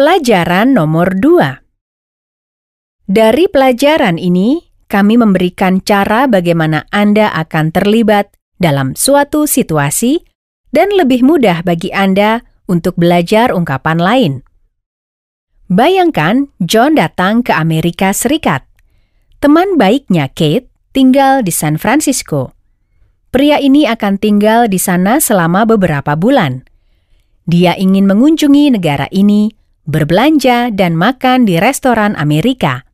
Pelajaran nomor 2 Dari pelajaran ini, kami memberikan cara bagaimana Anda akan terlibat dalam suatu situasi dan lebih mudah bagi Anda untuk belajar ungkapan lain. Bayangkan John datang ke Amerika Serikat. Teman baiknya Kate tinggal di San Francisco. Pria ini akan tinggal di sana selama beberapa bulan. Dia ingin mengunjungi negara ini, berbelanja, dan makan di restoran Amerika.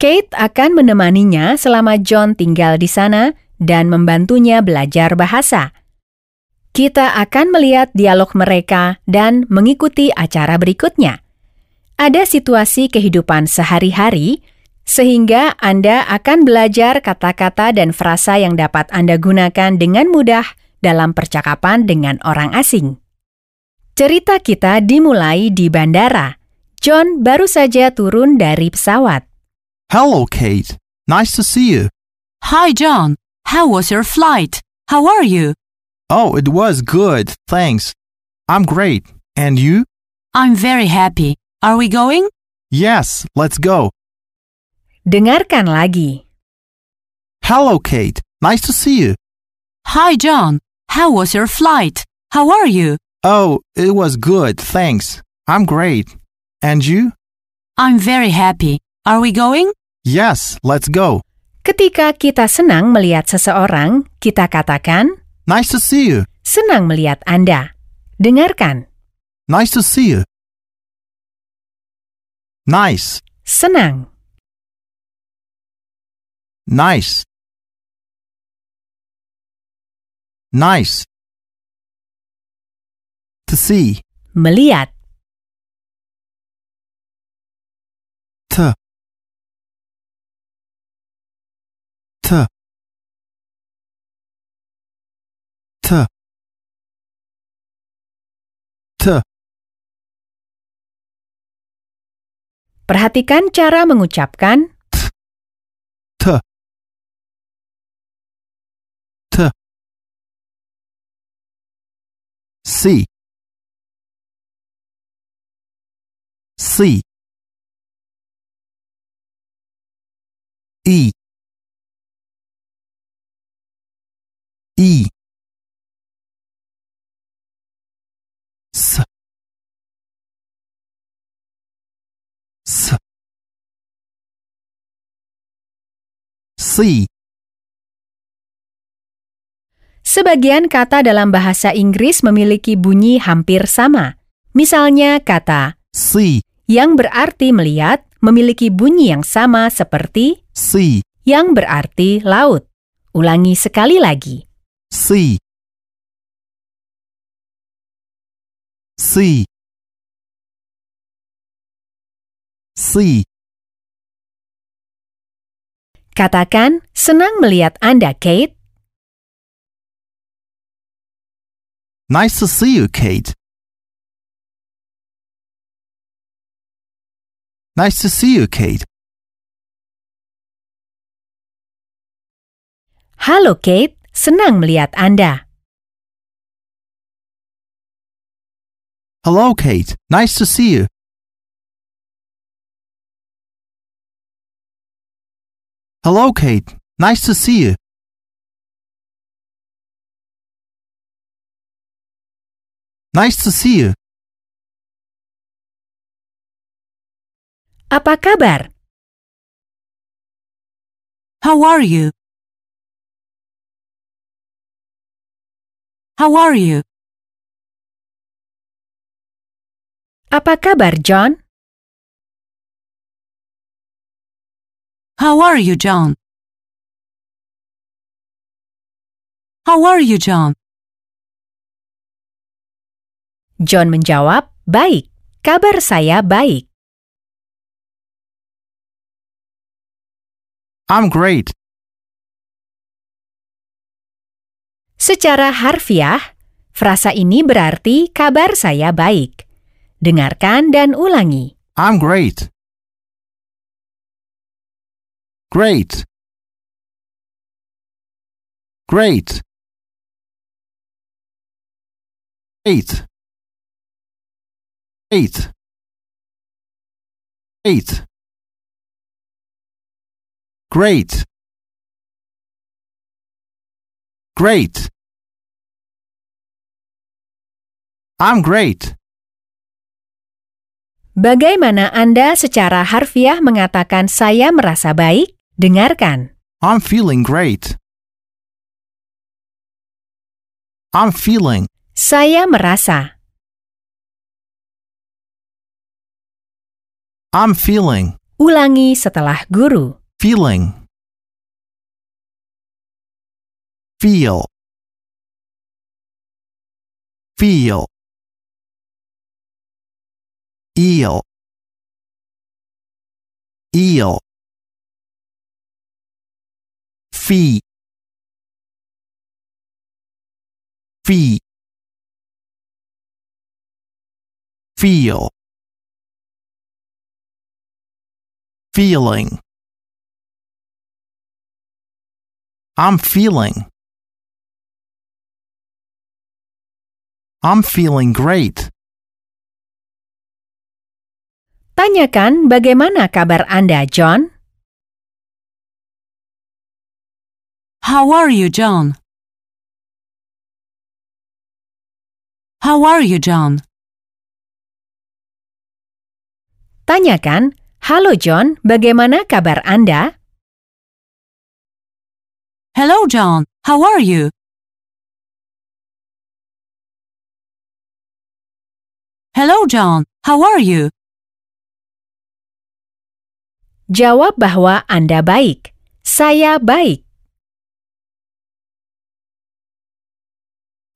Kate akan menemaninya selama John tinggal di sana dan membantunya belajar bahasa. Kita akan melihat dialog mereka dan mengikuti acara berikutnya. Ada situasi kehidupan sehari-hari sehingga Anda akan belajar kata-kata dan frasa yang dapat Anda gunakan dengan mudah dalam percakapan dengan orang asing. Cerita kita dimulai di bandara. John baru saja turun dari pesawat. Hello, Kate. Nice to see you. Hi, John. How was your flight? How are you? Oh, it was good, thanks. I'm great. And you? I'm very happy. Are we going? Yes, let's go. Dengarkan lagi. Hello, Kate. Nice to see you. Hi, John. How was your flight? How are you? Oh, it was good, thanks. I'm great. And you? I'm very happy. Are we going? Yes, let's go. Ketika kita senang melihat seseorang, kita katakan, Nice to see you. senang melihat Anda. Dengarkan, Nice to see you. Nice, senang, nice. Nice. To see. melihat, T. T. T. T. perhatikan cara mengucapkan T. T. See. E. E. S. S. See. Sebagian kata dalam bahasa Inggris memiliki bunyi hampir sama. Misalnya kata See. Yang berarti melihat memiliki bunyi yang sama seperti See. yang berarti laut. Ulangi sekali lagi. See. See. See. Katakan, senang melihat Anda, Kate. Nice to see you, Kate. Nice to see you, Kate. Halo, Kate. Senang melihat Anda. Hello, Kate. Nice to see you. Hello, Kate. Nice to see you. Nice to see you. Apa kabar? How are you? How are you? Apa kabar, John? How are you, John? How are you, John? John menjawab, baik. Kabar saya baik. I'm great. Secara harfiah, frasa ini berarti kabar saya baik. Dengarkan dan ulangi. I'm great. Great. Great. Great. Great. Great. Great. Great. I'm great. Bagaimana Anda secara harfiah mengatakan saya merasa baik? Dengarkan. I'm feeling great. I'm feeling. Saya merasa. I'm feeling. Ulangi setelah guru. Feeling. Feel. Feel. Eel. Eel. Feet. Feet. Feel. Feeling. I'm feeling. I'm feeling great. Tanyakan bagaimana kabar Anda, John? How are you, John? How are you, John? Tanyakan, Halo John, bagaimana kabar Anda? Hello, John. How are you? Hello, John. How are you? Jawab bahwa Anda baik. Saya baik.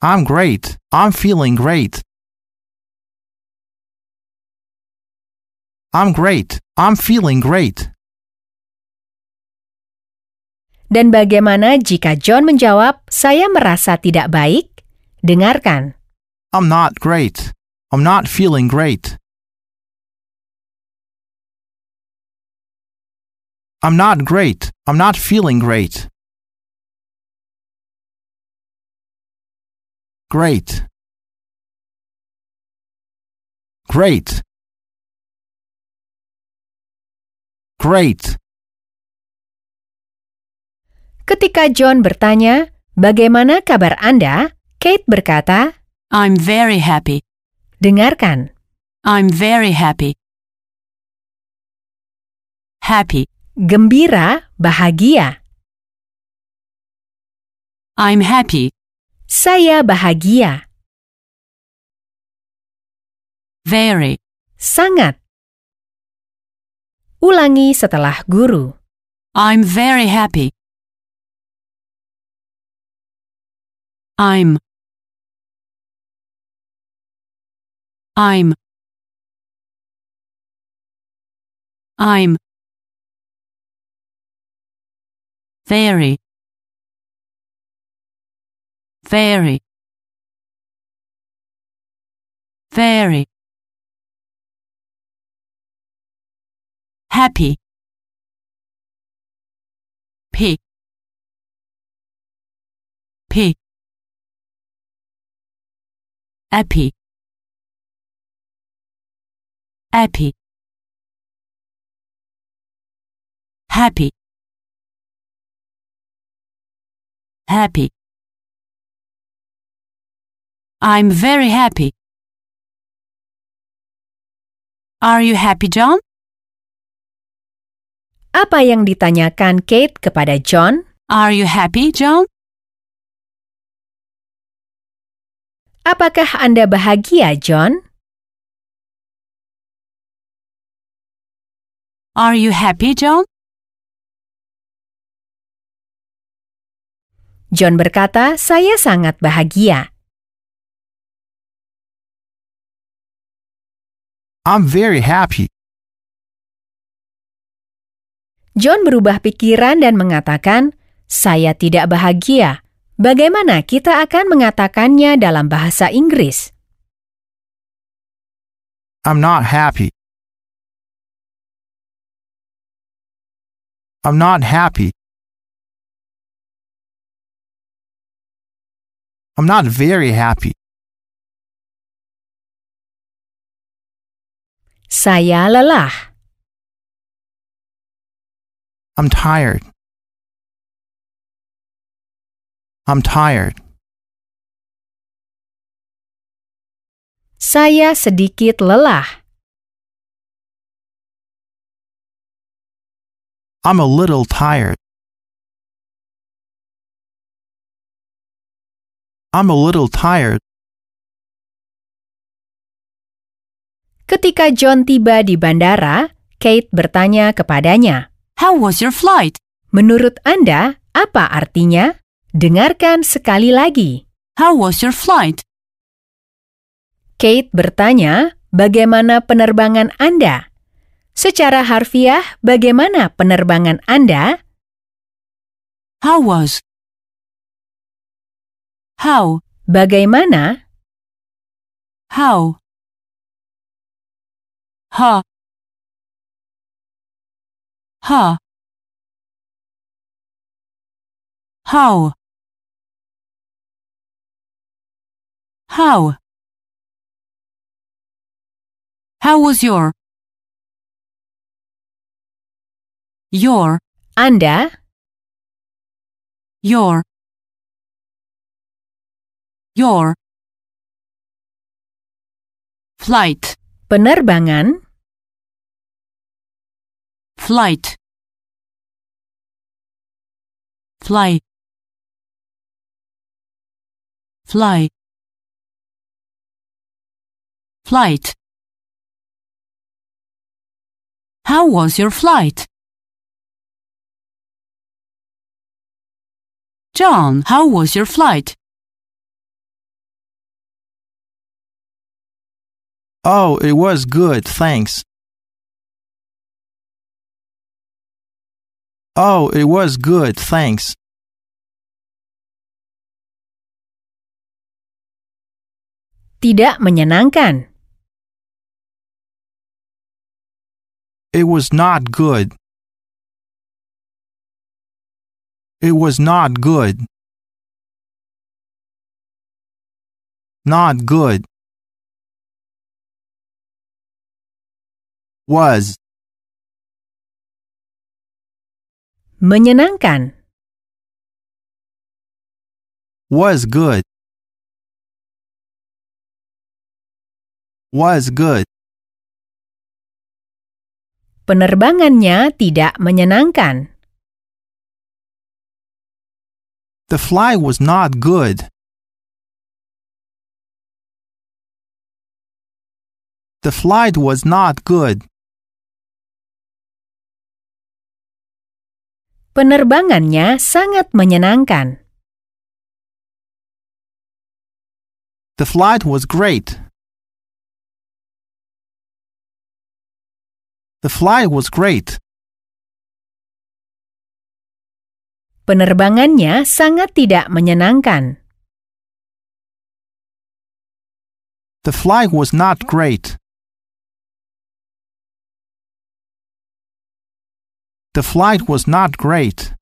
I'm great. I'm feeling great. I'm great. I'm feeling great. Dan bagaimana jika John menjawab, saya merasa tidak baik? Dengarkan. I'm not great. I'm not feeling great. I'm not great. I'm not feeling great. Great. Great. Great. Ketika John bertanya, bagaimana kabar Anda? Kate berkata, I'm very happy. dengarkan. I'm very happy. Happy. Gembira, bahagia. I'm happy. Saya bahagia. Very. Sangat. Ulangi setelah guru. I'm very happy. I'm. I'm. I'm. Very. Very. Very. Happy. P. P. Happy. Happy. Happy. Happy. I'm very happy. Are you happy, John? Apa yang ditanyakan Kate kepada John? Are you happy, John? Apakah Anda bahagia, John? Are you happy, John? John berkata, "Saya sangat bahagia." I'm very happy. John berubah pikiran dan mengatakan, "Saya tidak bahagia." Bagaimana kita akan mengatakannya dalam bahasa Inggris? I'm not happy. I'm not happy. I'm not very happy. Saya lelah. I'm tired. I'm tired. Saya sedikit lelah. I'm a little tired. I'm a little tired. Ketika John tiba di bandara, Kate bertanya kepadanya, How was your flight? "Menurut Anda, apa artinya?" Dengarkan sekali lagi. How was your flight? Kate bertanya, "Bagaimana penerbangan Anda?" Secara harfiah, bagaimana penerbangan Anda? How was? How? Bagaimana? How? Ha. Ha. How? How? How was your? Your, Anda? Uh? your. Your. Flight, Penerbangan? flight. Fly. Fly. Flight. How was your flight? John, how was your flight? Oh, it was good, thanks. Oh, it was good, thanks. Tidak menyenangkan. It was not good. It was not good. Not good. Was. Menyenangkan. Was good. Was good. Penerbangannya tidak menyenangkan. The flight was not good. The flight was not good. Penerbangannya sangat menyenangkan. The flight was great. The flight was great. Penerbangannya sangat tidak menyenangkan. The flight was not great. The flight was not great.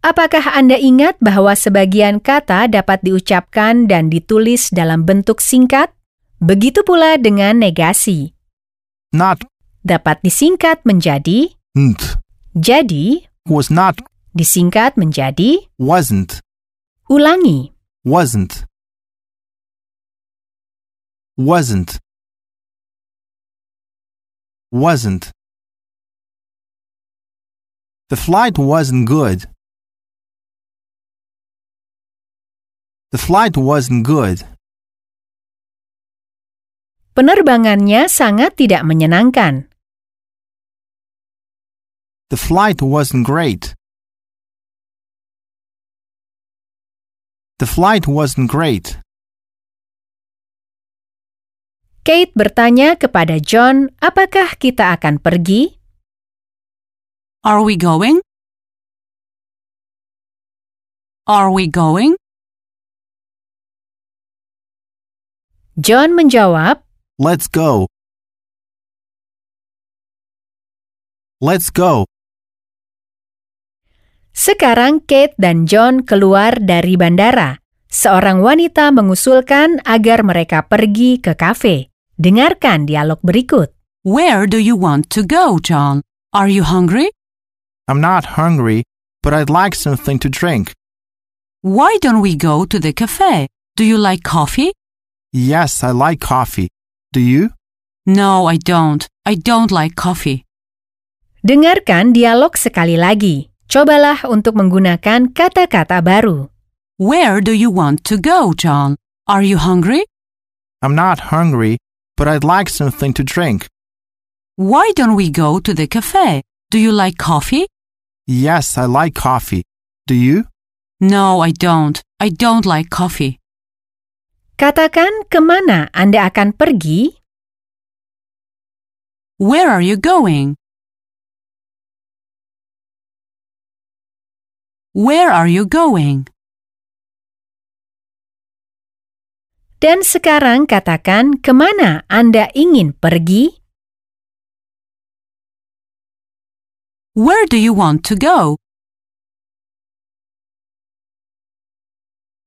Apakah Anda ingat bahwa sebagian kata dapat diucapkan dan ditulis dalam bentuk singkat? Begitu pula dengan negasi. Not Dapat disingkat menjadi nt. jadi, Was not disingkat menjadi wasn't. ulangi. Wasn't. Wasn't. Wasn't. The flight wasn't good. The flight wasn't good. Penerbangannya sangat tidak menyenangkan. The flight wasn't great. The flight wasn't great. Kate bertanya kepada John, apakah kita akan pergi? Are we going? Are we going? John menjawab, Let's go. Let's go. Sekarang Kate dan John keluar dari bandara. Seorang wanita mengusulkan agar mereka pergi ke kafe. Dengarkan dialog berikut. Where do you want to go, John? Are you hungry? I'm not hungry, but I'd like something to drink. Why don't we go to the cafe? Do you like coffee? Yes, I like coffee. Do you? No, I don't. I don't like coffee. Dengarkan dialog sekali lagi. Cobalah untuk menggunakan kata-kata baru. Where do you want to go, John? Are you hungry? I'm not hungry, but I'd like something to drink. Why don't we go to the cafe? Do you like coffee? Yes, I like coffee. Do you? No, I don't. I don't like coffee. Katakan ke mana Anda akan pergi Where are you going? Where are you going? dan sekarang katakan ke mana Anda ingin pergi. Where do you want to go?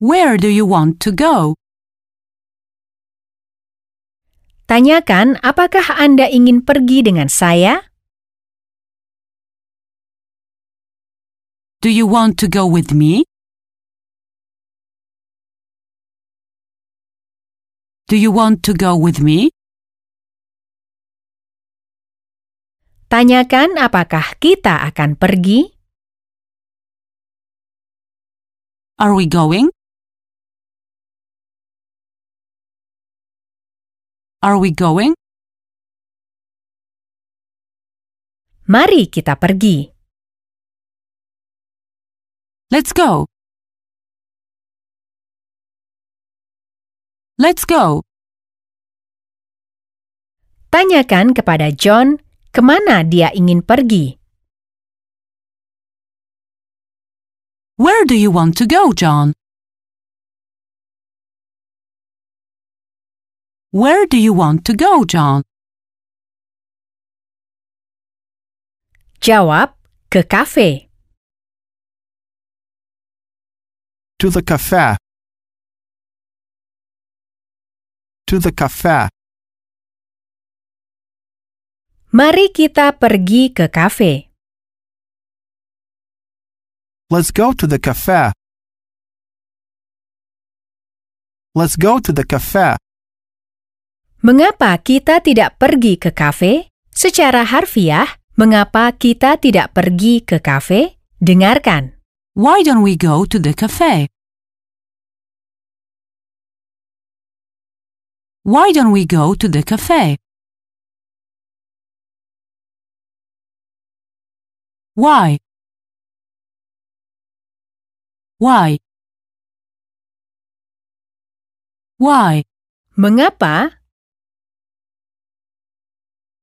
Where do you want to go? Tanyakan apakah Anda ingin pergi dengan saya? Do you want to go with me? Do you want to go with me? Tanyakan apakah kita akan pergi? Are we going? Are we going? Mari kita pergi. Let's go. Let's go. Tanyakan kepada John ke mana dia ingin pergi. Where do you want to go, John? Where do you want to go, John? Jawab, ke kafe. To the cafe. To the cafe. Mari kita pergi ke kafe. Let's go to the cafe. Let's go to the cafe. Mengapa kita tidak pergi ke kafe? Secara harfiah, mengapa kita tidak pergi ke kafe? Dengarkan. Why don't we go to the cafe? Why don't we go to the cafe? Why? Why? Why? Mengapa?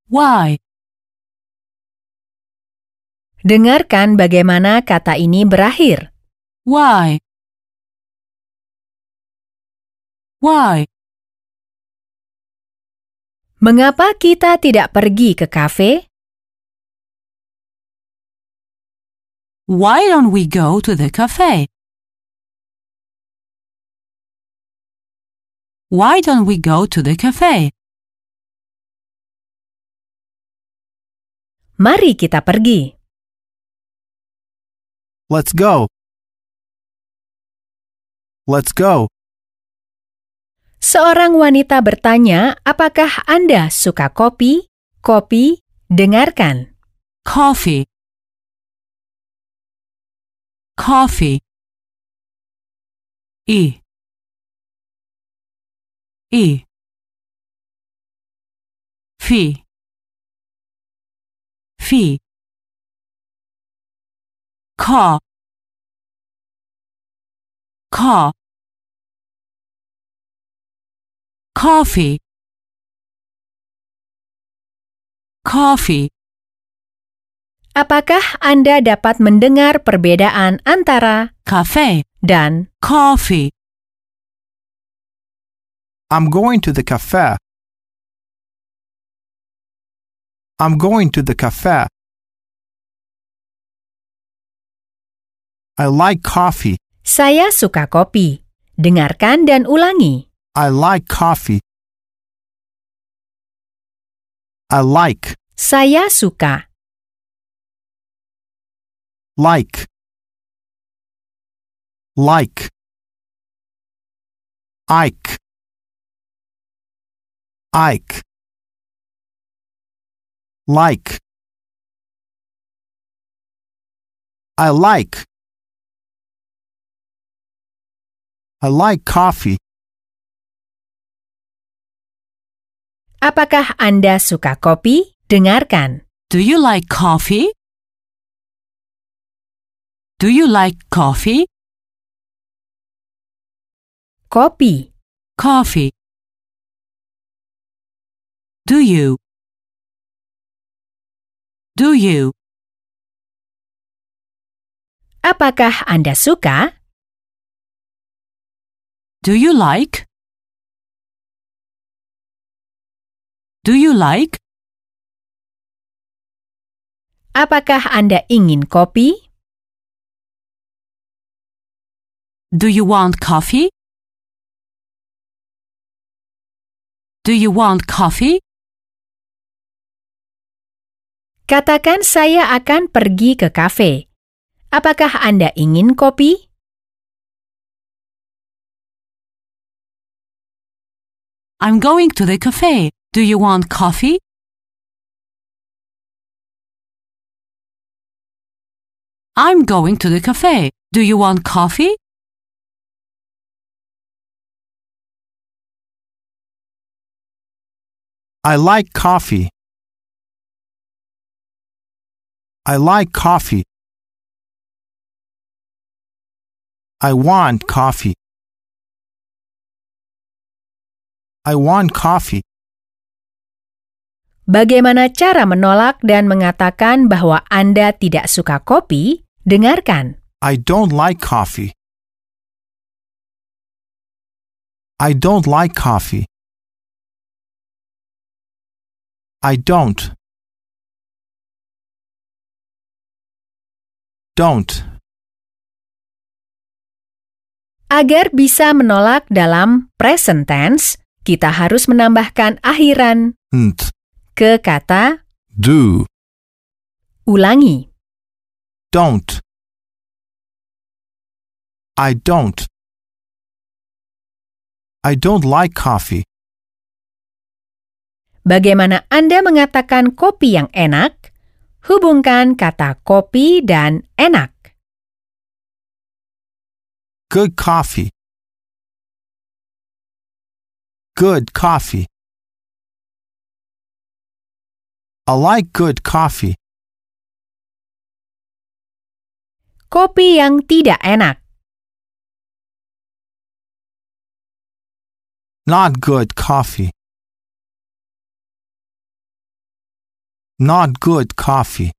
Why? Dengarkan bagaimana kata ini berakhir. Why? Why? Mengapa kita tidak pergi ke kafe? Why don't we go to the cafe? Why don't we go to the cafe? Mari kita pergi. Let's go. Let's go. Seorang wanita bertanya, apakah Anda suka kopi? Kopi, dengarkan. Coffee. Coffee. E. E. Fee. Fee. Car. Car. Coffee. Coffee. Apakah Anda dapat mendengar perbedaan antara Cafe. dan Coffee. I'm going to the cafe. I'm going to the cafe. I like coffee. saya suka kopi? Dengarkan dan ulangi. I like coffee. I like. Saya suka. Like. Like. Ike. Ike. Like. I like. I like coffee. Apakah Anda suka kopi? Dengarkan. Do you like coffee? Do you like coffee? Kopi. Coffee. Do you? Do you? Apakah Anda suka? Do you like? Do you like? Apakah Anda ingin kopi? Do you want coffee? Do you want coffee? Katakan saya akan pergi ke kafe. Apakah Anda ingin kopi? I'm going to the cafe. Do you want coffee? I'm going to the cafe. Do you want coffee? I like coffee. I like coffee. I want coffee. I want coffee. Bagaimana cara menolak dan mengatakan bahwa Anda tidak suka kopi? Dengarkan. I don't like coffee. I don't like coffee. I don't. Don't. Agar bisa menolak dalam present tense, kita harus menambahkan akhiran Nt. ke kata Do. ulangi. Don't. I don't. I don't like coffee. Bagaimana Anda mengatakan kopi yang enak? Hubungkan kata kopi dan enak. Good coffee. Good coffee. I like good coffee. Kopi yang tidak enak. Not good coffee. Not good coffee.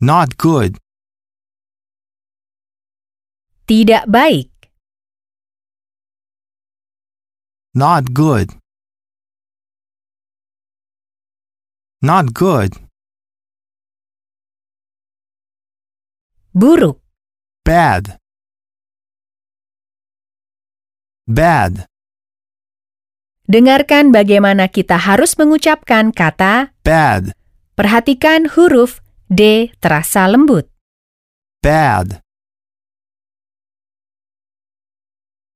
Not good. Tidak baik. Not good. Not good. Buruk. Bad. Bad. Dengarkan bagaimana kita harus mengucapkan kata Bad. Perhatikan huruf D terasa lembut. Bad.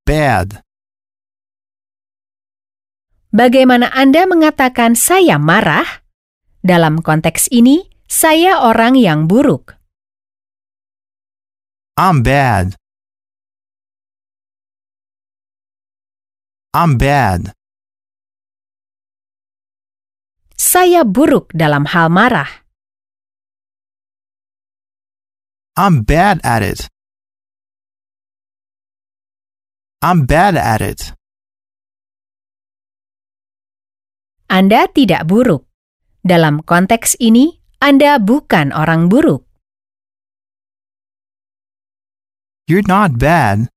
Bad. Bagaimana Anda mengatakan saya marah? Dalam konteks ini, saya orang yang buruk. I'm bad. I'm bad. Saya buruk dalam hal marah. I'm bad at it. I'm bad at it. Anda tidak buruk. Dalam konteks ini, Anda bukan orang buruk. You're not bad.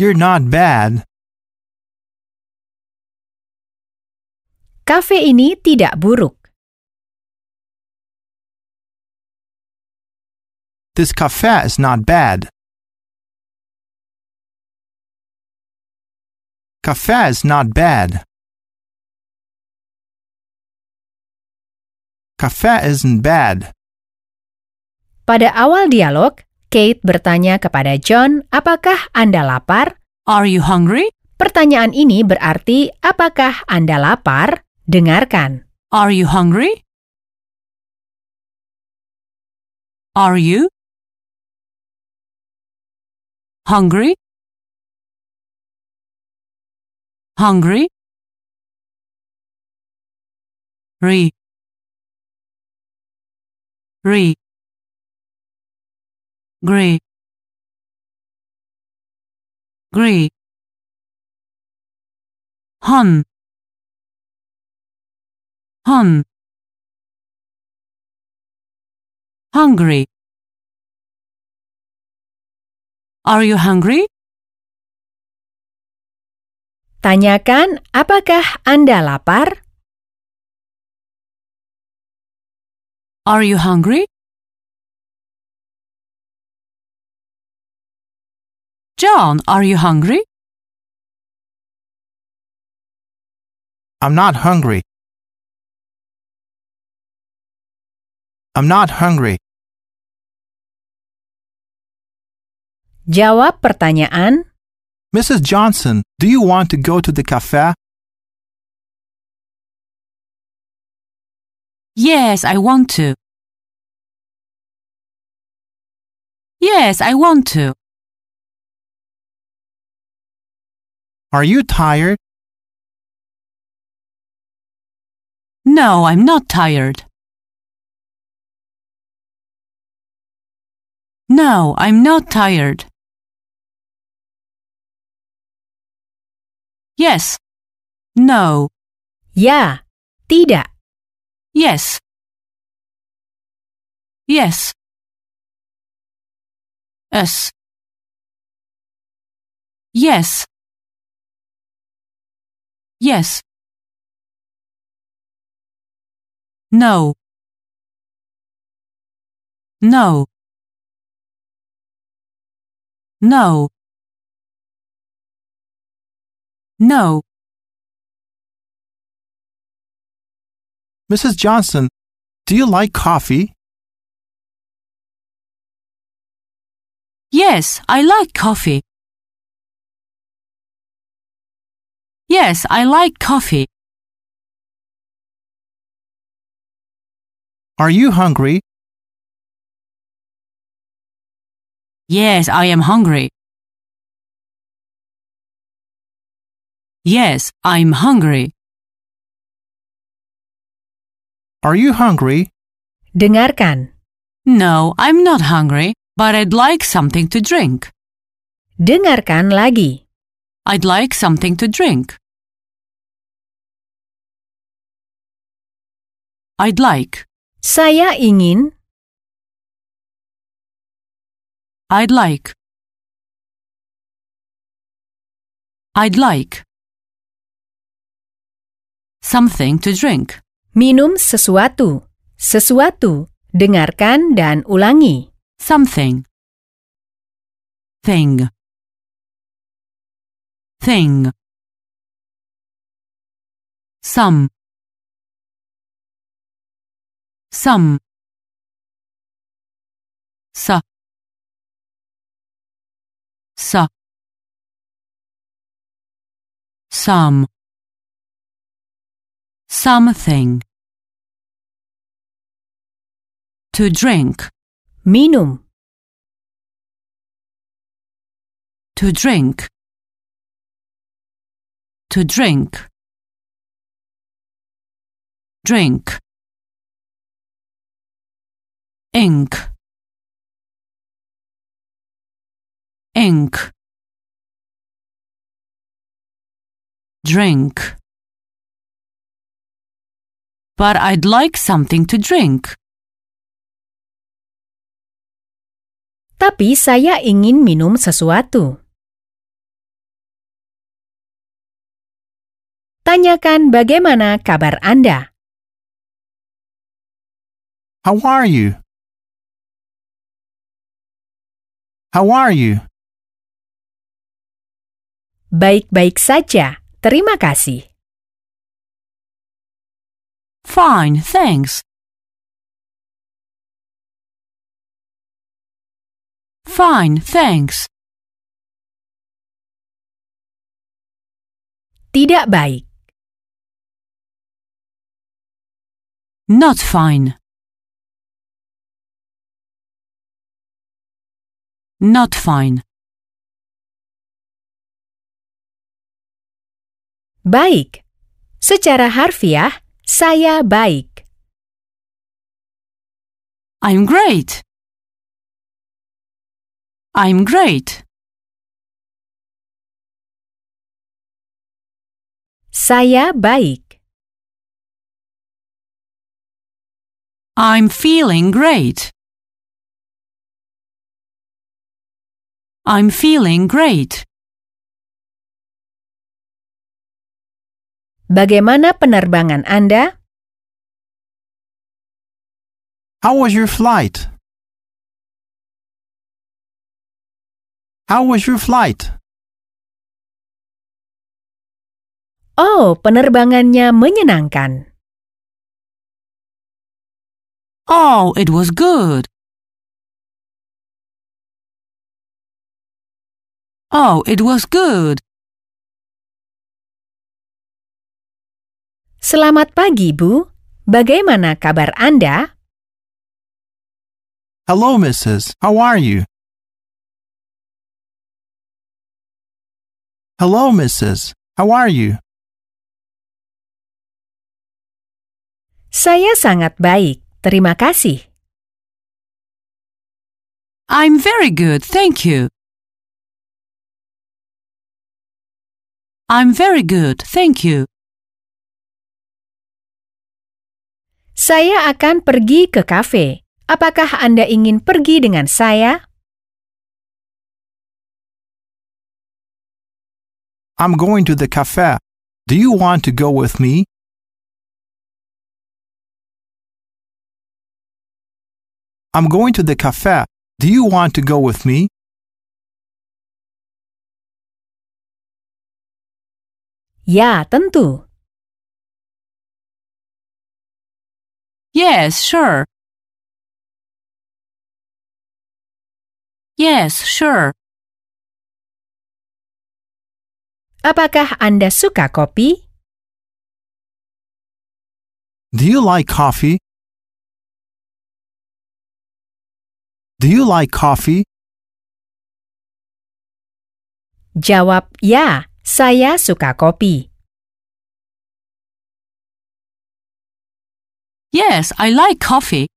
You're not bad. Kafe ini tidak buruk. This cafe is not bad. Cafe is not bad. Cafe isn't bad. Pada awal dialog, Kate bertanya kepada John, apakah Anda lapar? Are you hungry? Pertanyaan ini berarti, apakah Anda lapar? Dengarkan. Are you hungry? Are you hungry? Hungry? Re. Re. Grey. Grey. Hun. Hun. Hungry. Are you hungry? Tanyakan, apakah Anda lapar? Are you hungry? John, are you hungry? I'm not hungry. I'm not hungry. Jawab pertanyaan, Mrs. Johnson, do you want to go to the cafe? Yes, I want to. Yes, I want to. Are you tired? No, I'm not tired. No, I'm not tired. Yes. No. ya, tidak. Yes. Yes. Yes. Yes. Yes. No. No. No. No. Mrs. Johnson, do you like coffee? Yes, I like coffee. Yes, I like coffee. Are you hungry? Yes, I am hungry. Yes, I'm hungry. Are you hungry? Dengarkan. No, I'm not hungry, but I'd like something to drink. Dengarkan lagi. I'd like something to drink. I'd like. Saya ingin, I'd like. I'd like. Something to drink. minum sesuatu. Sesuatu. Dengarkan dan ulangi. Something. Thing. Thing. Some. Some. Sa. Sa. Some. Something. To drink. Minum. To drink. To drink. Drink. Ink. Ink. Drink. But I'd like something to drink. Tapi saya ingin minum sesuatu. Tanyakan bagaimana kabar Anda. How are you? How are you? Baik-baik saja. Terima kasih. Fine, thanks. Fine, thanks. Tidak baik. Not fine. Not fine. Baik. Secara harfiah, saya baik. I'm great. I'm great. Saya baik. I'm feeling great. I'm feeling great. Bagaimana penerbangan Anda? How was your flight? How was your flight? Oh, penerbangannya menyenangkan. Oh, it was good. Oh, it was good. Selamat pagi, Bu. Bagaimana kabar Anda? Hello, Mrs. How are you? Hello, Mrs. How are you? Saya sangat baik. Terima kasih. I'm very good, thank you. I'm very good, thank you. Saya akan pergi ke kafe. Apakah Anda ingin pergi dengan saya? I'm going to the cafe. Do you want to go with me? I'm going to the cafe. Do you want to go with me? Ya, tentu. Yes, sure. Yes, sure. Apakah Anda suka kopi? Do you like coffee? Do you like coffee? Jawab ya, saya suka kopi. Yes, I like coffee.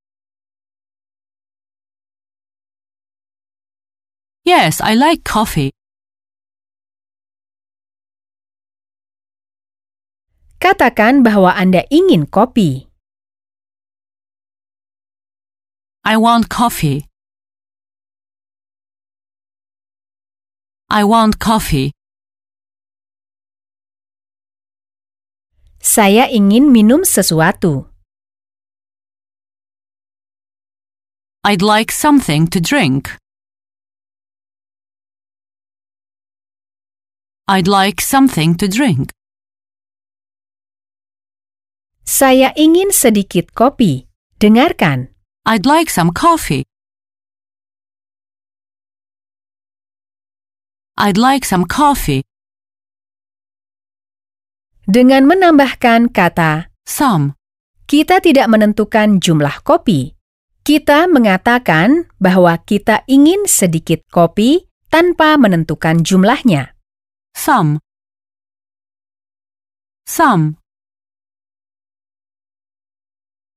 Yes, I like coffee. Katakan bahwa Anda ingin kopi. I want coffee. I want coffee. Saya ingin minum sesuatu. I'd like something to drink. I'd like something to drink. Saya ingin sedikit kopi. Dengarkan. I'd like some coffee. I'd like some coffee. Dengan menambahkan kata Some. kita tidak menentukan jumlah kopi. Kita mengatakan bahwa kita ingin sedikit kopi tanpa menentukan jumlahnya. Some. Some.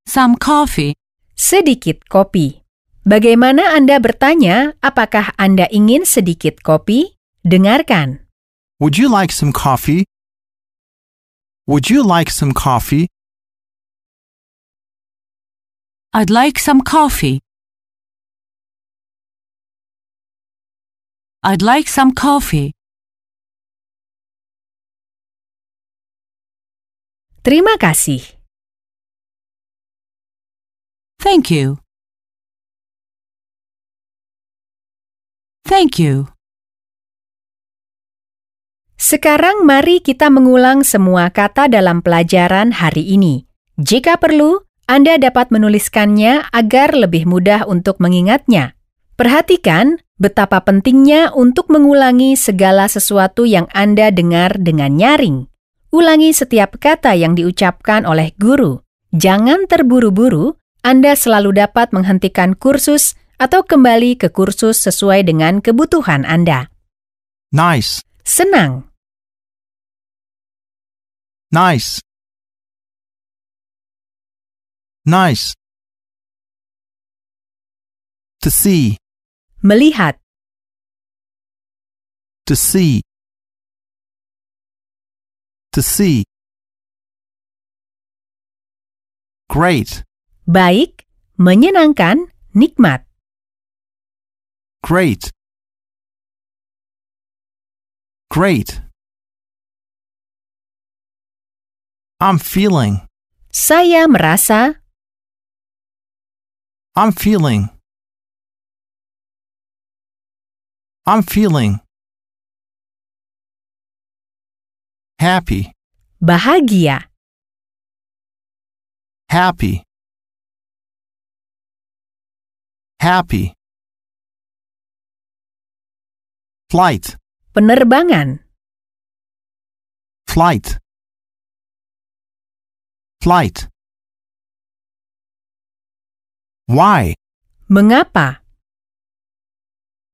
Some coffee. Sedikit kopi. Bagaimana Anda bertanya apakah Anda ingin sedikit kopi? Dengarkan. Would you like some coffee? Would you like some coffee? I'd like some coffee. I'd like some coffee. Terima kasih. Thank you. Thank you. Sekarang mari kita mengulang semua kata dalam pelajaran hari ini. Jika perlu, Anda dapat menuliskannya agar lebih mudah untuk mengingatnya. Perhatikan Betapa pentingnya untuk mengulangi segala sesuatu yang Anda dengar dengan nyaring. Ulangi setiap kata yang diucapkan oleh guru. Jangan terburu-buru, Anda selalu dapat menghentikan kursus atau kembali ke kursus sesuai dengan kebutuhan Anda. Nice. Senang, Nice. Nice. To see. melihat, To see. To see. Great. baik, menyenangkan, nikmat. Great. Great. I'm feeling. Saya merasa, I'm feeling. I'm feeling. Happy. bahagia, Happy. Happy. Flight. penerbangan, Flight. Flight. Why? mengapa,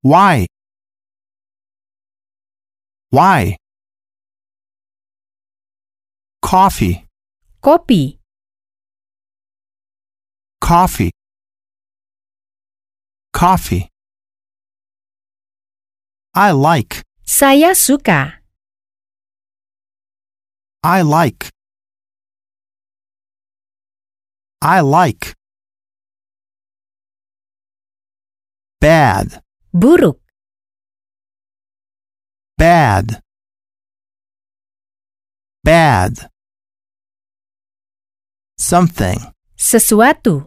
Why? Why? Coffee. kopi, Coffee. Coffee. I like. saya suka, I like. I like. Bad. buruk, Bad. Bad. Something. sesuatu,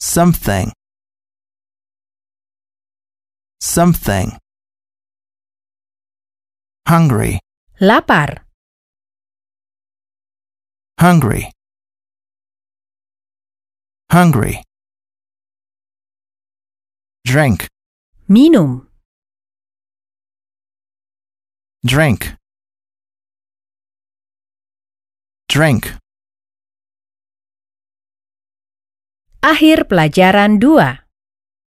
Something. Something. Hungry. lapar, Hungry. Hungry. Drink. minum, Drink. Drink. akhir pelajaran 2.